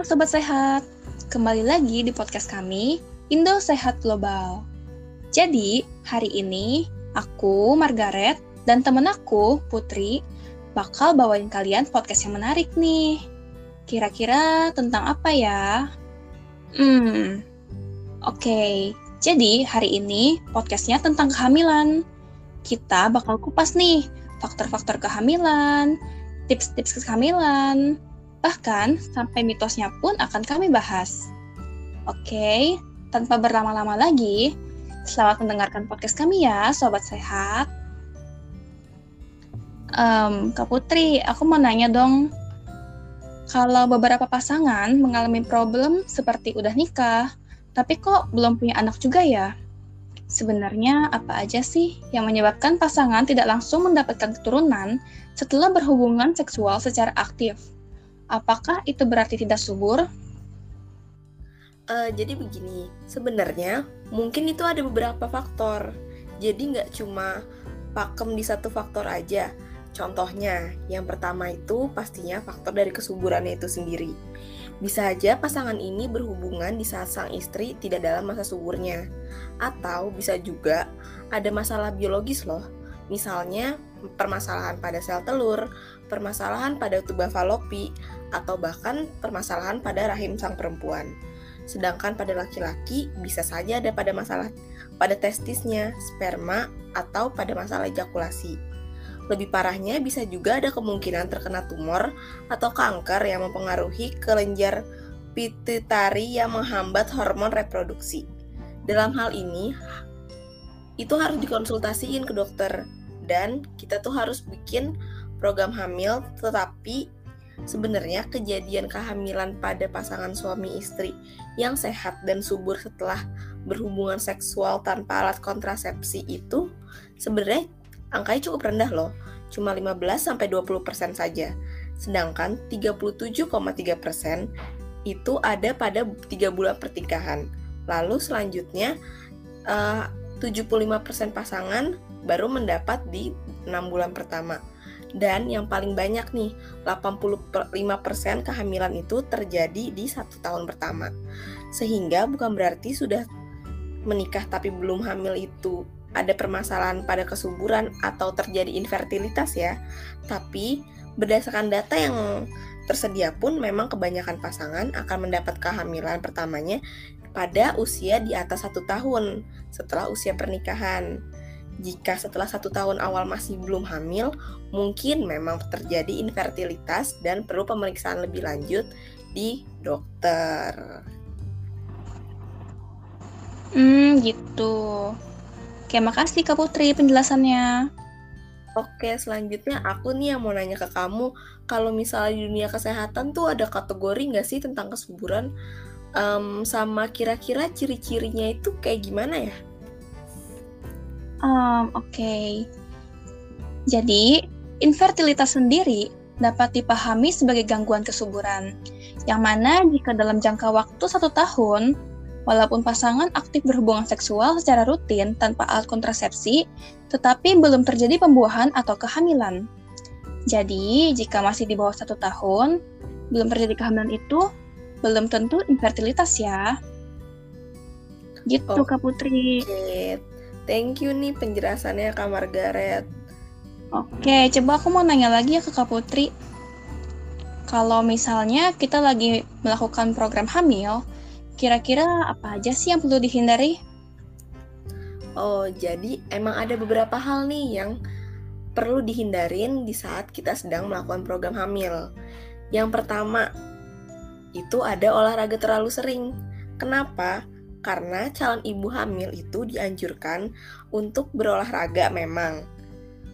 Sobat Sehat, kembali lagi di podcast kami, Indo Sehat Global. Jadi, hari ini aku, Margaret, dan temen aku, Putri, bakal bawain kalian podcast yang menarik nih. Kira-kira tentang apa ya? Hmm, oke. Okay. Jadi, hari ini podcastnya tentang kehamilan. Kita bakal kupas nih, faktor-faktor kehamilan, tips-tips kehamilan, Bahkan, sampai mitosnya pun akan kami bahas. Oke, tanpa berlama-lama lagi, selamat mendengarkan podcast kami ya, Sobat Sehat. Um, Kak Putri, aku mau nanya dong, kalau beberapa pasangan mengalami problem seperti udah nikah, tapi kok belum punya anak juga ya? Sebenarnya apa aja sih yang menyebabkan pasangan tidak langsung mendapatkan keturunan setelah berhubungan seksual secara aktif? Apakah itu berarti tidak subur? Uh, jadi begini, sebenarnya mungkin itu ada beberapa faktor. Jadi nggak cuma pakem di satu faktor aja. Contohnya, yang pertama itu pastinya faktor dari kesuburannya itu sendiri. Bisa aja pasangan ini berhubungan di saat sang istri tidak dalam masa suburnya. Atau bisa juga ada masalah biologis loh. Misalnya permasalahan pada sel telur, permasalahan pada tuba falopi, atau bahkan permasalahan pada rahim sang perempuan. Sedangkan pada laki-laki bisa saja ada pada masalah pada testisnya, sperma, atau pada masalah ejakulasi. Lebih parahnya bisa juga ada kemungkinan terkena tumor atau kanker yang mempengaruhi kelenjar pituitari yang menghambat hormon reproduksi. Dalam hal ini, itu harus dikonsultasiin ke dokter dan kita tuh harus bikin program hamil tetapi Sebenarnya kejadian kehamilan pada pasangan suami istri yang sehat dan subur setelah berhubungan seksual tanpa alat kontrasepsi itu sebenarnya angkanya cukup rendah loh, cuma 15 sampai 20% saja. Sedangkan 37,3% itu ada pada 3 bulan pertikahan. Lalu selanjutnya eh, uh, 75% pasangan baru mendapat di 6 bulan pertama. Dan yang paling banyak nih, 85% kehamilan itu terjadi di satu tahun pertama. Sehingga bukan berarti sudah menikah tapi belum hamil itu ada permasalahan pada kesuburan atau terjadi infertilitas ya. Tapi berdasarkan data yang tersedia pun memang kebanyakan pasangan akan mendapat kehamilan pertamanya pada usia di atas satu tahun setelah usia pernikahan. Jika setelah satu tahun awal masih belum hamil, mungkin memang terjadi infertilitas dan perlu pemeriksaan lebih lanjut di dokter. Hmm, gitu. Oke, makasih Kak Putri penjelasannya. Oke, selanjutnya aku nih yang mau nanya ke kamu, kalau misalnya di dunia kesehatan tuh ada kategori nggak sih tentang kesuburan? Um, sama kira-kira ciri-cirinya itu kayak gimana ya? Um, Oke, okay. jadi infertilitas sendiri dapat dipahami sebagai gangguan kesuburan, yang mana jika dalam jangka waktu satu tahun, walaupun pasangan aktif berhubungan seksual secara rutin tanpa alat kontrasepsi, tetapi belum terjadi pembuahan atau kehamilan. Jadi, jika masih di bawah satu tahun, belum terjadi kehamilan itu, belum tentu infertilitas ya. Gitu, oh, Kak Putri. Okay. Thank you nih penjelasannya Kak Margaret. Oke, coba aku mau nanya lagi ya ke Kak Putri. Kalau misalnya kita lagi melakukan program hamil, kira-kira apa aja sih yang perlu dihindari? Oh, jadi emang ada beberapa hal nih yang perlu dihindarin di saat kita sedang melakukan program hamil. Yang pertama, itu ada olahraga terlalu sering. Kenapa? Karena calon ibu hamil itu dianjurkan untuk berolahraga memang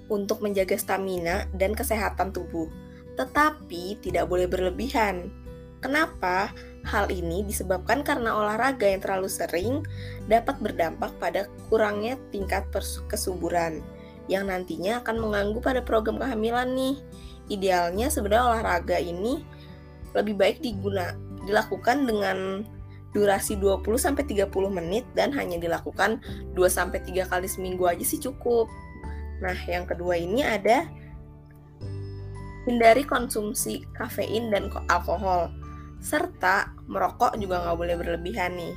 untuk menjaga stamina dan kesehatan tubuh, tetapi tidak boleh berlebihan. Kenapa? Hal ini disebabkan karena olahraga yang terlalu sering dapat berdampak pada kurangnya tingkat kesuburan yang nantinya akan mengganggu pada program kehamilan nih. Idealnya sebenarnya olahraga ini lebih baik diguna dilakukan dengan durasi 20 sampai 30 menit dan hanya dilakukan 2 sampai 3 kali seminggu aja sih cukup. Nah, yang kedua ini ada hindari konsumsi kafein dan alkohol. Serta merokok juga nggak boleh berlebihan nih.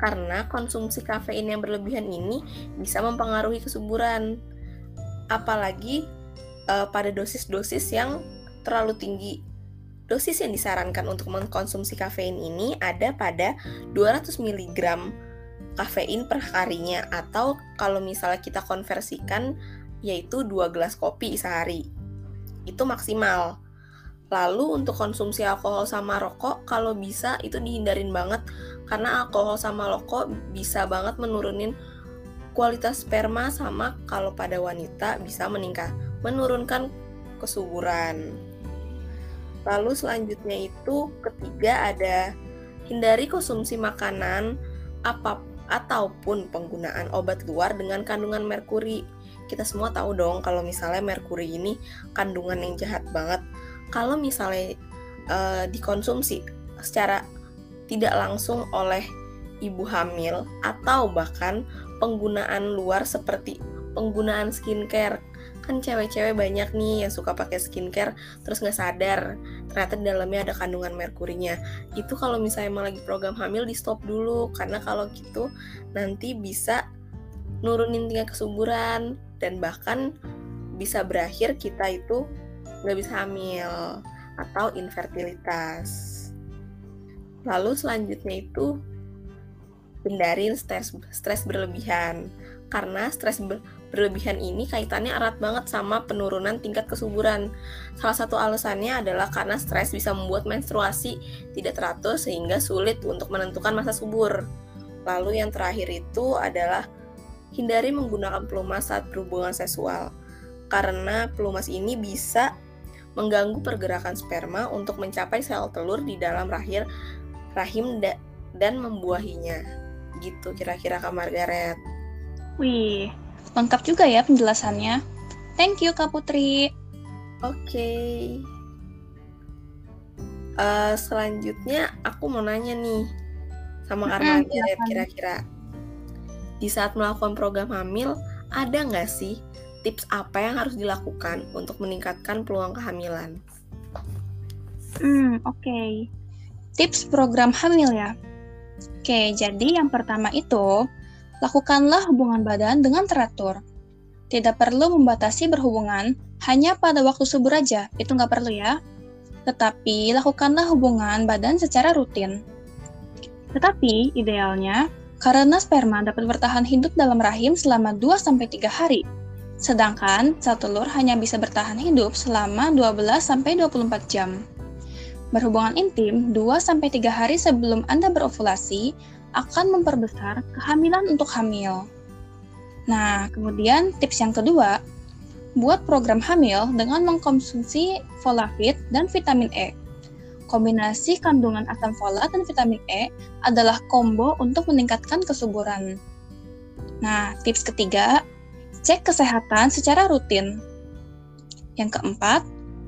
Karena konsumsi kafein yang berlebihan ini bisa mempengaruhi kesuburan. Apalagi uh, pada dosis-dosis yang terlalu tinggi. Dosis yang disarankan untuk mengkonsumsi kafein ini ada pada 200 mg kafein per harinya atau kalau misalnya kita konversikan yaitu 2 gelas kopi sehari. Itu maksimal. Lalu untuk konsumsi alkohol sama rokok kalau bisa itu dihindarin banget karena alkohol sama rokok bisa banget menurunin kualitas sperma sama kalau pada wanita bisa meningkat menurunkan kesuburan. Lalu selanjutnya itu ketiga ada hindari konsumsi makanan apa ataupun penggunaan obat luar dengan kandungan merkuri. Kita semua tahu dong kalau misalnya merkuri ini kandungan yang jahat banget kalau misalnya uh, dikonsumsi secara tidak langsung oleh ibu hamil atau bahkan penggunaan luar seperti penggunaan skincare kan cewek-cewek banyak nih yang suka pakai skincare terus nggak sadar ternyata di dalamnya ada kandungan merkurinya itu kalau misalnya emang lagi program hamil di stop dulu karena kalau gitu nanti bisa nurunin tingkat kesuburan dan bahkan bisa berakhir kita itu nggak bisa hamil atau infertilitas. Lalu selanjutnya itu hindarin stres stres berlebihan karena stres berlebihan ini kaitannya erat banget sama penurunan tingkat kesuburan. Salah satu alasannya adalah karena stres bisa membuat menstruasi tidak teratur sehingga sulit untuk menentukan masa subur. Lalu yang terakhir itu adalah hindari menggunakan pelumas saat berhubungan seksual karena pelumas ini bisa mengganggu pergerakan sperma untuk mencapai sel telur di dalam rahim rahim da dan membuahinya. Gitu kira-kira Kak Margaret. Wih, lengkap juga ya penjelasannya. Thank you Kak Putri. Oke. Okay. Uh, selanjutnya aku mau nanya nih sama Kak Margaret kira-kira di saat melakukan program hamil ada nggak sih tips apa yang harus dilakukan untuk meningkatkan peluang kehamilan? Hmm, oke. Okay. Tips program hamil ya. Oke, okay, jadi yang pertama itu, lakukanlah hubungan badan dengan teratur. Tidak perlu membatasi berhubungan hanya pada waktu subur aja, itu nggak perlu ya. Tetapi, lakukanlah hubungan badan secara rutin. Tetapi, idealnya, karena sperma dapat bertahan hidup dalam rahim selama 2-3 hari, Sedangkan sel telur hanya bisa bertahan hidup selama 12-24 jam. Berhubungan intim 2-3 hari sebelum Anda berovulasi akan memperbesar kehamilan untuk hamil. Nah, kemudian tips yang kedua, buat program hamil dengan mengkonsumsi folavit dan vitamin E. Kombinasi kandungan asam folat dan vitamin E adalah combo untuk meningkatkan kesuburan. Nah, tips ketiga, Cek kesehatan secara rutin. Yang keempat,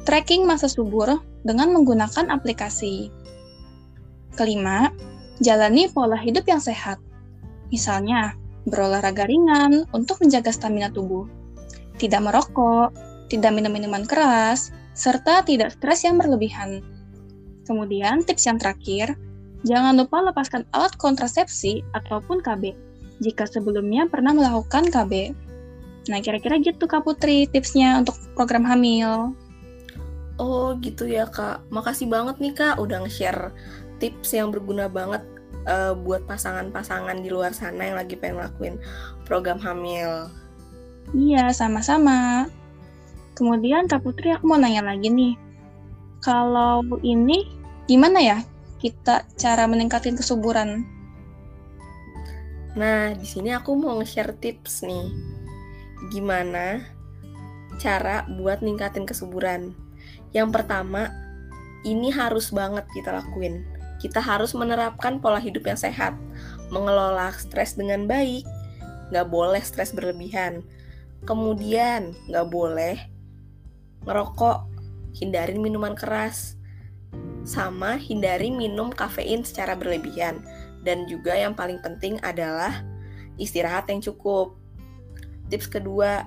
tracking masa subur dengan menggunakan aplikasi. Kelima, jalani pola hidup yang sehat. Misalnya, berolahraga ringan untuk menjaga stamina tubuh, tidak merokok, tidak minum minuman keras, serta tidak stres yang berlebihan. Kemudian, tips yang terakhir, jangan lupa lepaskan alat kontrasepsi ataupun KB jika sebelumnya pernah melakukan KB. Nah, kira-kira gitu Kak Putri tipsnya untuk program hamil. Oh, gitu ya Kak. Makasih banget nih Kak udah nge-share tips yang berguna banget uh, buat pasangan-pasangan di luar sana yang lagi pengen lakuin program hamil. Iya, sama-sama. Kemudian Kak Putri aku mau nanya lagi nih. Kalau ini gimana ya kita cara meningkatkan kesuburan? Nah, di sini aku mau nge-share tips nih gimana cara buat ningkatin kesuburan. Yang pertama, ini harus banget kita lakuin. Kita harus menerapkan pola hidup yang sehat, mengelola stres dengan baik, nggak boleh stres berlebihan. Kemudian, nggak boleh ngerokok, hindarin minuman keras, sama hindari minum kafein secara berlebihan. Dan juga yang paling penting adalah istirahat yang cukup. Tips kedua,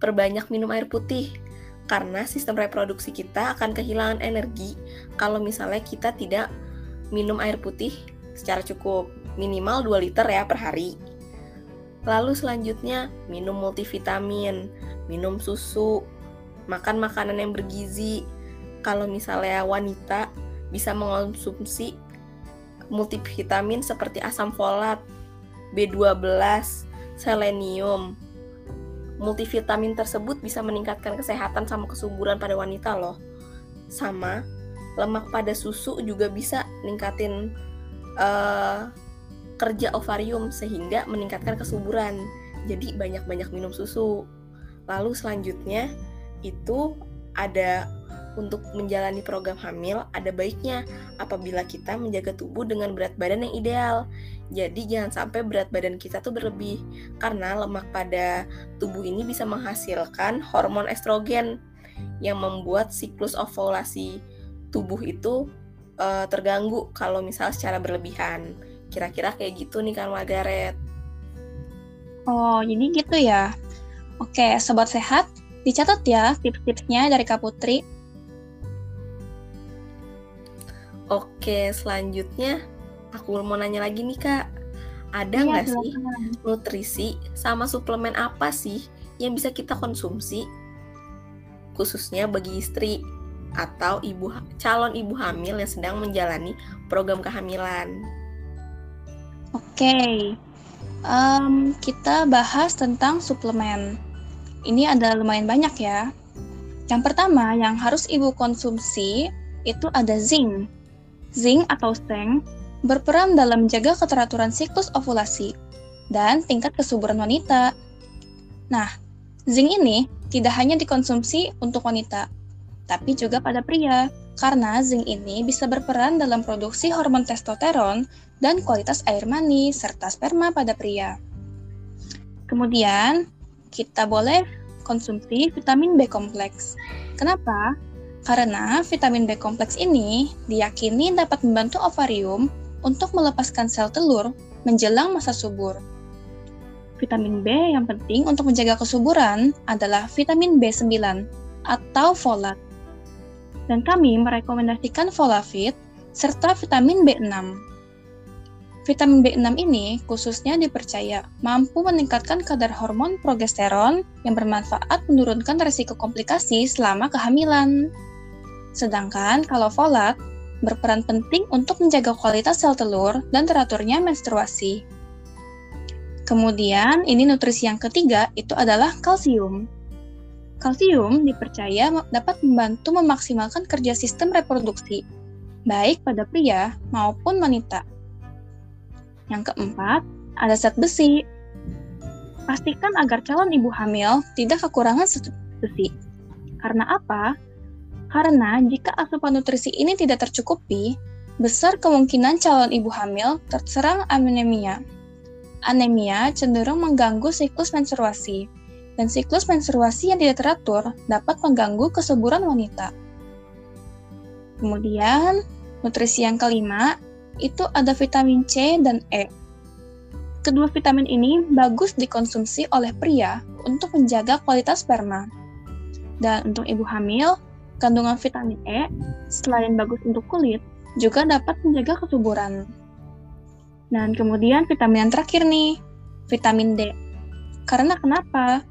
perbanyak minum air putih. Karena sistem reproduksi kita akan kehilangan energi kalau misalnya kita tidak minum air putih secara cukup, minimal 2 liter ya per hari. Lalu selanjutnya minum multivitamin, minum susu, makan makanan yang bergizi. Kalau misalnya wanita bisa mengonsumsi multivitamin seperti asam folat, B12, selenium. Multivitamin tersebut bisa meningkatkan kesehatan sama kesuburan pada wanita loh. Sama lemak pada susu juga bisa ningkatin uh, kerja ovarium sehingga meningkatkan kesuburan. Jadi banyak-banyak minum susu. Lalu selanjutnya itu ada untuk menjalani program hamil ada baiknya apabila kita menjaga tubuh dengan berat badan yang ideal. Jadi jangan sampai berat badan kita tuh berlebih karena lemak pada tubuh ini bisa menghasilkan hormon estrogen yang membuat siklus ovulasi tubuh itu uh, terganggu kalau misal secara berlebihan. Kira-kira kayak gitu nih kan Margaret. Oh, jadi gitu ya. Oke, sobat sehat, dicatat ya tips-tipsnya dari Kak Putri. Oke, selanjutnya aku mau nanya lagi nih Kak. Ada iya, nggak iya, sih nutrisi sama suplemen apa sih yang bisa kita konsumsi khususnya bagi istri atau ibu calon ibu hamil yang sedang menjalani program kehamilan? Oke, okay. um, kita bahas tentang suplemen. Ini ada lumayan banyak ya. Yang pertama yang harus ibu konsumsi itu ada zinc. Zinc atau seng berperan dalam menjaga keteraturan siklus ovulasi dan tingkat kesuburan wanita. Nah, zinc ini tidak hanya dikonsumsi untuk wanita, tapi juga pada pria, karena zinc ini bisa berperan dalam produksi hormon testosteron dan kualitas air mani serta sperma pada pria. Kemudian, kita boleh konsumsi vitamin B kompleks. Kenapa? Karena vitamin B kompleks ini diyakini dapat membantu ovarium untuk melepaskan sel telur menjelang masa subur. Vitamin B yang penting untuk menjaga kesuburan adalah vitamin B9 atau folat. Dan kami merekomendasikan Folafit serta vitamin B6 Vitamin B6 ini khususnya dipercaya mampu meningkatkan kadar hormon progesteron yang bermanfaat menurunkan risiko komplikasi selama kehamilan. Sedangkan kalau folat berperan penting untuk menjaga kualitas sel telur dan teraturnya menstruasi. Kemudian, ini nutrisi yang ketiga itu adalah kalsium. Kalsium dipercaya dapat membantu memaksimalkan kerja sistem reproduksi, baik pada pria maupun wanita. Yang keempat, ada zat besi. Pastikan agar calon ibu hamil tidak kekurangan zat besi. Karena apa? Karena jika asupan nutrisi ini tidak tercukupi, besar kemungkinan calon ibu hamil terserang anemia. Anemia cenderung mengganggu siklus menstruasi, dan siklus menstruasi yang tidak teratur dapat mengganggu kesuburan wanita. Kemudian, nutrisi yang kelima itu ada vitamin C dan E. Kedua vitamin ini bagus dikonsumsi oleh pria untuk menjaga kualitas sperma. Dan untuk ibu hamil, kandungan vitamin E selain bagus untuk kulit, juga dapat menjaga kesuburan. Dan kemudian vitamin yang terakhir nih, vitamin D. Karena kenapa?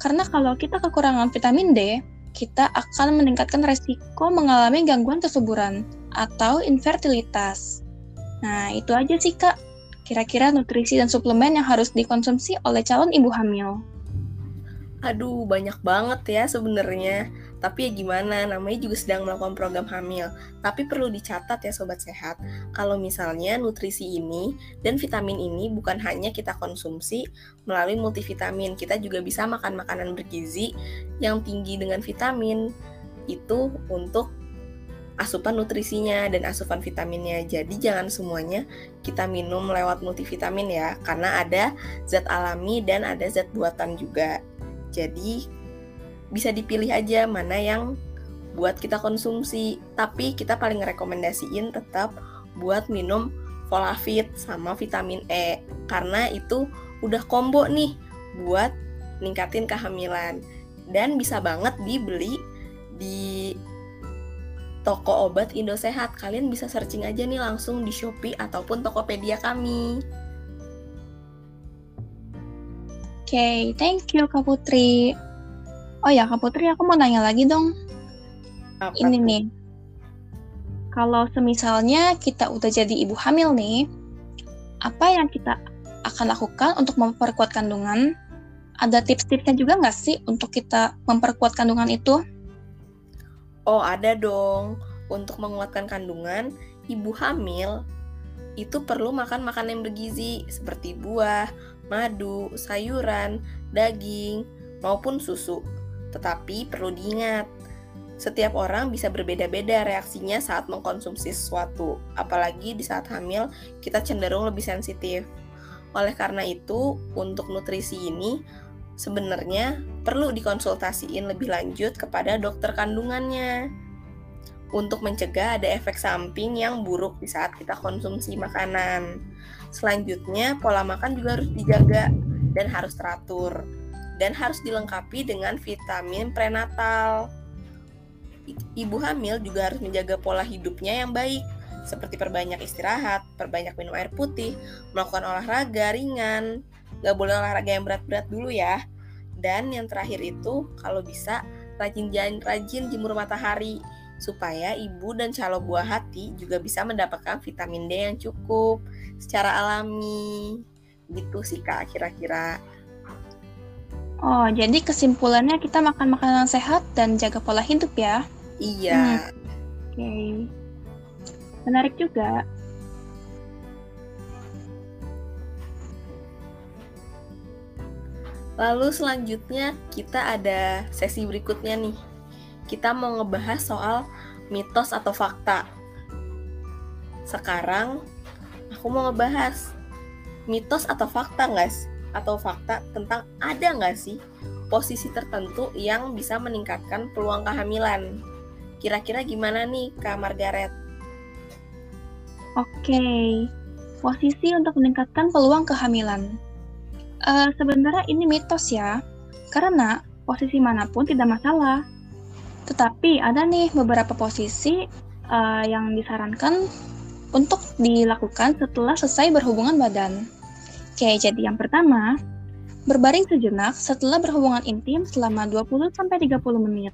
Karena kalau kita kekurangan vitamin D, kita akan meningkatkan resiko mengalami gangguan kesuburan atau infertilitas. Nah, itu aja sih Kak. Kira-kira nutrisi dan suplemen yang harus dikonsumsi oleh calon ibu hamil. Aduh, banyak banget ya sebenarnya. Tapi ya gimana, namanya juga sedang melakukan program hamil. Tapi perlu dicatat ya sobat sehat, kalau misalnya nutrisi ini dan vitamin ini bukan hanya kita konsumsi melalui multivitamin, kita juga bisa makan makanan bergizi yang tinggi dengan vitamin. Itu untuk asupan nutrisinya dan asupan vitaminnya. Jadi jangan semuanya kita minum lewat multivitamin ya, karena ada zat alami dan ada zat buatan juga. Jadi bisa dipilih aja mana yang buat kita konsumsi. Tapi kita paling rekomendasiin tetap buat minum Folafit sama vitamin E karena itu udah combo nih buat ningkatin kehamilan. dan bisa banget dibeli di toko obat Indosehat. Kalian bisa searching aja nih langsung di Shopee ataupun Tokopedia kami. Okay, thank you Kak Putri. Oh ya Kak Putri, aku mau nanya lagi dong. Apa Ini nih, kalau semisalnya kita udah jadi ibu hamil nih, apa yang kita akan lakukan untuk memperkuat kandungan? Ada tips-tipsnya juga nggak sih untuk kita memperkuat kandungan itu? Oh, ada dong. Untuk menguatkan kandungan, ibu hamil itu perlu makan makanan yang bergizi seperti buah, madu, sayuran, daging, maupun susu. Tetapi perlu diingat, setiap orang bisa berbeda-beda reaksinya saat mengkonsumsi sesuatu. Apalagi di saat hamil, kita cenderung lebih sensitif. Oleh karena itu, untuk nutrisi ini sebenarnya perlu dikonsultasiin lebih lanjut kepada dokter kandungannya untuk mencegah ada efek samping yang buruk di saat kita konsumsi makanan. Selanjutnya, pola makan juga harus dijaga dan harus teratur dan harus dilengkapi dengan vitamin prenatal. Ibu hamil juga harus menjaga pola hidupnya yang baik, seperti perbanyak istirahat, perbanyak minum air putih, melakukan olahraga ringan, Gak boleh olahraga yang berat-berat dulu ya. Dan yang terakhir itu, kalau bisa, rajin jalan rajin jemur matahari supaya ibu dan calon buah hati juga bisa mendapatkan vitamin D yang cukup secara alami. Gitu sih Kak kira-kira. Oh, jadi kesimpulannya kita makan makanan sehat dan jaga pola hidup ya? Iya. Hmm. Oke. Okay. Menarik juga. Lalu selanjutnya kita ada sesi berikutnya nih. Kita mau ngebahas soal mitos atau fakta. Sekarang aku mau ngebahas mitos atau fakta guys atau fakta tentang ada nggak sih posisi tertentu yang bisa meningkatkan peluang kehamilan. Kira-kira gimana nih Kak Margaret? Oke, posisi untuk meningkatkan peluang kehamilan. Uh, sebenarnya ini mitos ya, karena posisi mana pun tidak masalah. Tetapi ada nih beberapa posisi uh, yang disarankan untuk dilakukan setelah selesai berhubungan badan. Oke, jadi yang pertama, berbaring sejenak setelah berhubungan intim selama 20-30 menit.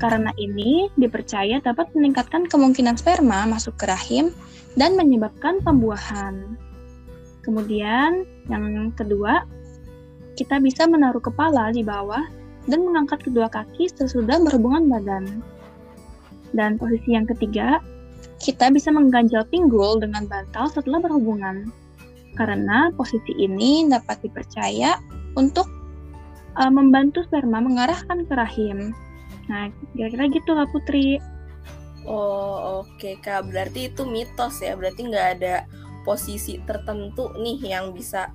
Karena ini dipercaya dapat meningkatkan kemungkinan sperma masuk ke rahim dan menyebabkan pembuahan. Kemudian yang kedua, kita bisa menaruh kepala di bawah dan mengangkat kedua kaki sesudah berhubungan badan. Dan posisi yang ketiga, kita bisa mengganjal pinggul dengan bantal setelah berhubungan. Karena posisi ini dapat dipercaya untuk uh, membantu sperma mengarahkan ke rahim. Nah, kira-kira gitu Kak Putri. Oh, oke okay, Kak. Berarti itu mitos ya. Berarti nggak ada posisi tertentu nih yang bisa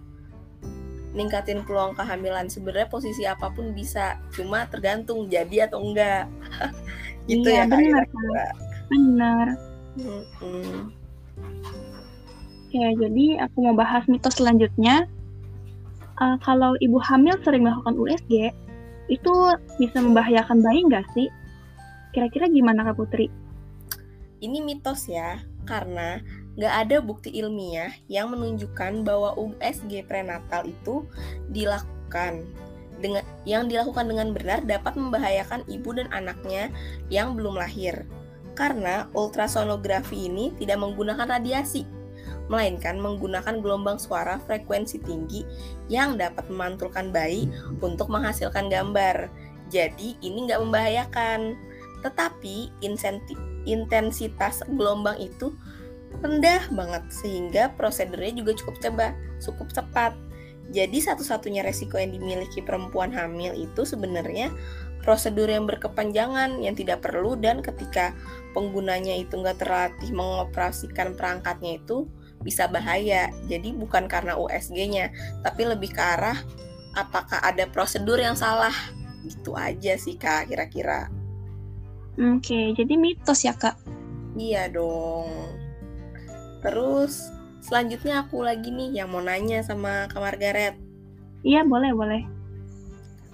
ningkatin peluang kehamilan. Sebenarnya posisi apa pun bisa cuma tergantung jadi atau enggak. Gitu iya, ya benar benar. Hmm. ya jadi aku mau bahas mitos selanjutnya. Uh, kalau ibu hamil sering melakukan USG itu bisa membahayakan bayi nggak sih? Kira-kira gimana kak Putri? Ini mitos ya karena nggak ada bukti ilmiah yang menunjukkan bahwa USG prenatal itu dilakukan dengan yang dilakukan dengan benar dapat membahayakan ibu dan anaknya yang belum lahir. Karena ultrasonografi ini tidak menggunakan radiasi, melainkan menggunakan gelombang suara frekuensi tinggi yang dapat memantulkan bayi untuk menghasilkan gambar. Jadi ini nggak membahayakan. Tetapi intensitas gelombang itu rendah banget sehingga prosedurnya juga cukup cepat, cukup cepat. Jadi satu-satunya resiko yang dimiliki perempuan hamil itu sebenarnya prosedur yang berkepanjangan yang tidak perlu dan ketika penggunanya itu nggak terlatih mengoperasikan perangkatnya itu bisa bahaya. Jadi bukan karena USG-nya, tapi lebih ke arah apakah ada prosedur yang salah. Gitu aja sih Kak kira-kira. Oke, jadi mitos ya Kak? Iya dong. Terus selanjutnya aku lagi nih yang mau nanya sama Kak Margaret. Iya boleh boleh.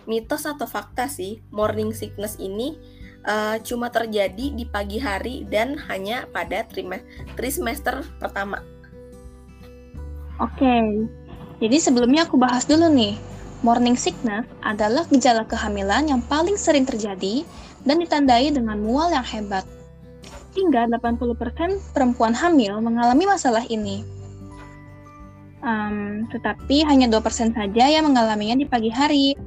mitos atau fakta sih, morning sickness ini uh, cuma terjadi di pagi hari dan hanya pada trimester pertama. Oke, jadi sebelumnya aku bahas dulu nih. Morning sickness adalah gejala kehamilan yang paling sering terjadi dan ditandai dengan mual yang hebat. Hingga 80% perempuan hamil mengalami masalah ini. Um, tetapi hanya 2% saja yang mengalaminya di pagi hari.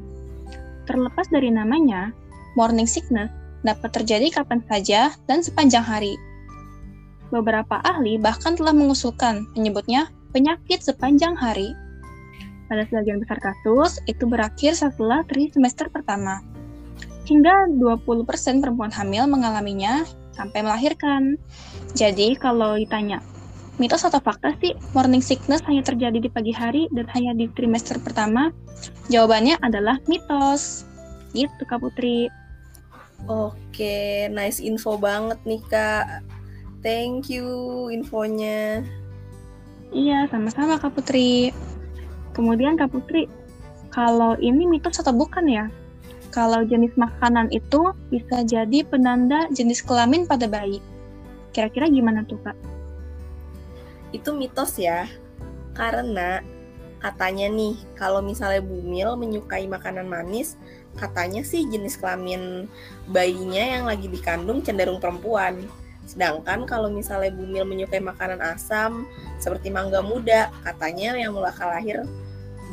Terlepas dari namanya, morning sickness dapat terjadi kapan saja dan sepanjang hari. Beberapa ahli bahkan telah mengusulkan menyebutnya penyakit sepanjang hari. Pada sebagian besar kasus, itu berakhir setelah semester pertama. Hingga 20% perempuan hamil mengalaminya sampai melahirkan. Jadi, kalau ditanya, mitos atau fakta sih morning sickness hanya terjadi di pagi hari dan hanya di trimester pertama? Jawabannya adalah mitos. Gitu, Kak Putri. Oke, nice info banget nih, Kak. Thank you infonya. Iya, sama-sama Kak Putri. Kemudian Kak Putri, kalau ini mitos atau bukan ya? Kalau jenis makanan itu bisa jadi penanda jenis kelamin pada bayi. Kira-kira gimana tuh Kak? Itu mitos ya, karena katanya nih kalau misalnya Bumil menyukai makanan manis, katanya sih jenis kelamin bayinya yang lagi dikandung cenderung perempuan. Sedangkan kalau misalnya Bumil menyukai makanan asam seperti mangga muda, katanya yang bakal lahir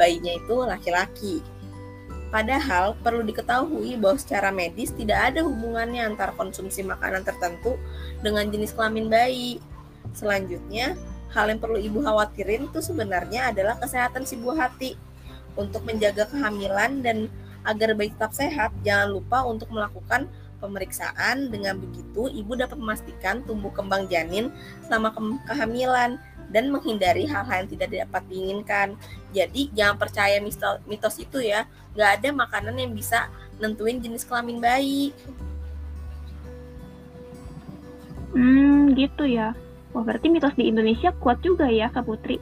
bayinya itu laki-laki. Padahal perlu diketahui bahwa secara medis tidak ada hubungannya antara konsumsi makanan tertentu dengan jenis kelamin bayi. Selanjutnya, hal yang perlu ibu khawatirin itu sebenarnya adalah kesehatan si buah hati. Untuk menjaga kehamilan dan agar bayi tetap sehat, jangan lupa untuk melakukan pemeriksaan. Dengan begitu, ibu dapat memastikan tumbuh kembang janin selama ke kehamilan dan menghindari hal-hal yang tidak dapat diinginkan. Jadi jangan percaya mitos, itu ya. Gak ada makanan yang bisa nentuin jenis kelamin bayi. Hmm, gitu ya. Wah, berarti mitos di Indonesia kuat juga ya, Kak Putri.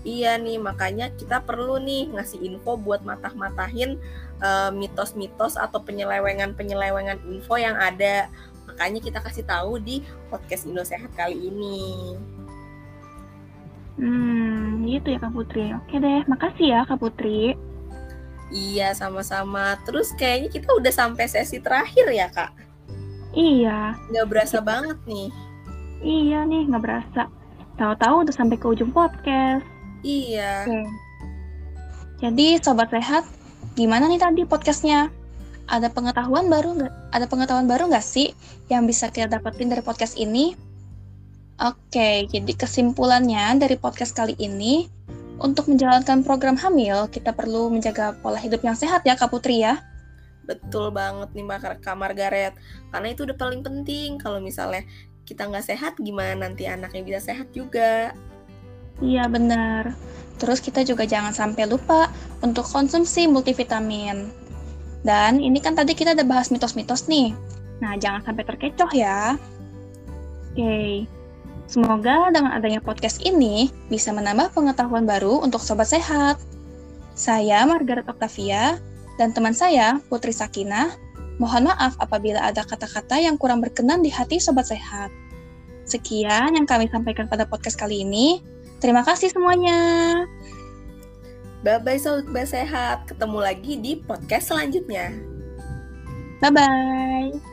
Iya nih, makanya kita perlu nih ngasih info buat matah-matahin uh, mitos-mitos atau penyelewengan-penyelewengan info yang ada. Makanya kita kasih tahu di podcast Indo Sehat kali ini. Hmm, gitu ya Kak Putri. Oke deh, makasih ya Kak Putri. Iya, sama-sama. Terus kayaknya kita udah sampai sesi terakhir ya, Kak? Iya. Nggak berasa iya. banget nih. Iya nih, nggak berasa. Tahu-tahu udah sampai ke ujung podcast. Iya. Oke. Jadi, Sobat Sehat, gimana nih tadi podcastnya? Ada pengetahuan baru nggak? Ada pengetahuan baru nggak sih yang bisa kita dapetin dari podcast ini? Oke, jadi kesimpulannya dari podcast kali ini, untuk menjalankan program hamil, kita perlu menjaga pola hidup yang sehat ya Kak Putri ya. Betul banget nih Mbak Kak Margaret, karena itu udah paling penting. Kalau misalnya kita nggak sehat, gimana nanti anaknya bisa sehat juga. Iya benar. Terus kita juga jangan sampai lupa untuk konsumsi multivitamin. Dan ini kan tadi kita udah bahas mitos-mitos nih. Nah, jangan sampai terkecoh ya. Oke, okay. Semoga dengan adanya podcast ini bisa menambah pengetahuan baru untuk sobat sehat. Saya Margaret Octavia dan teman saya Putri Sakina. Mohon maaf apabila ada kata-kata yang kurang berkenan di hati sobat sehat. Sekian yang kami sampaikan pada podcast kali ini. Terima kasih semuanya. Bye-bye sobat sehat. Ketemu lagi di podcast selanjutnya. Bye-bye.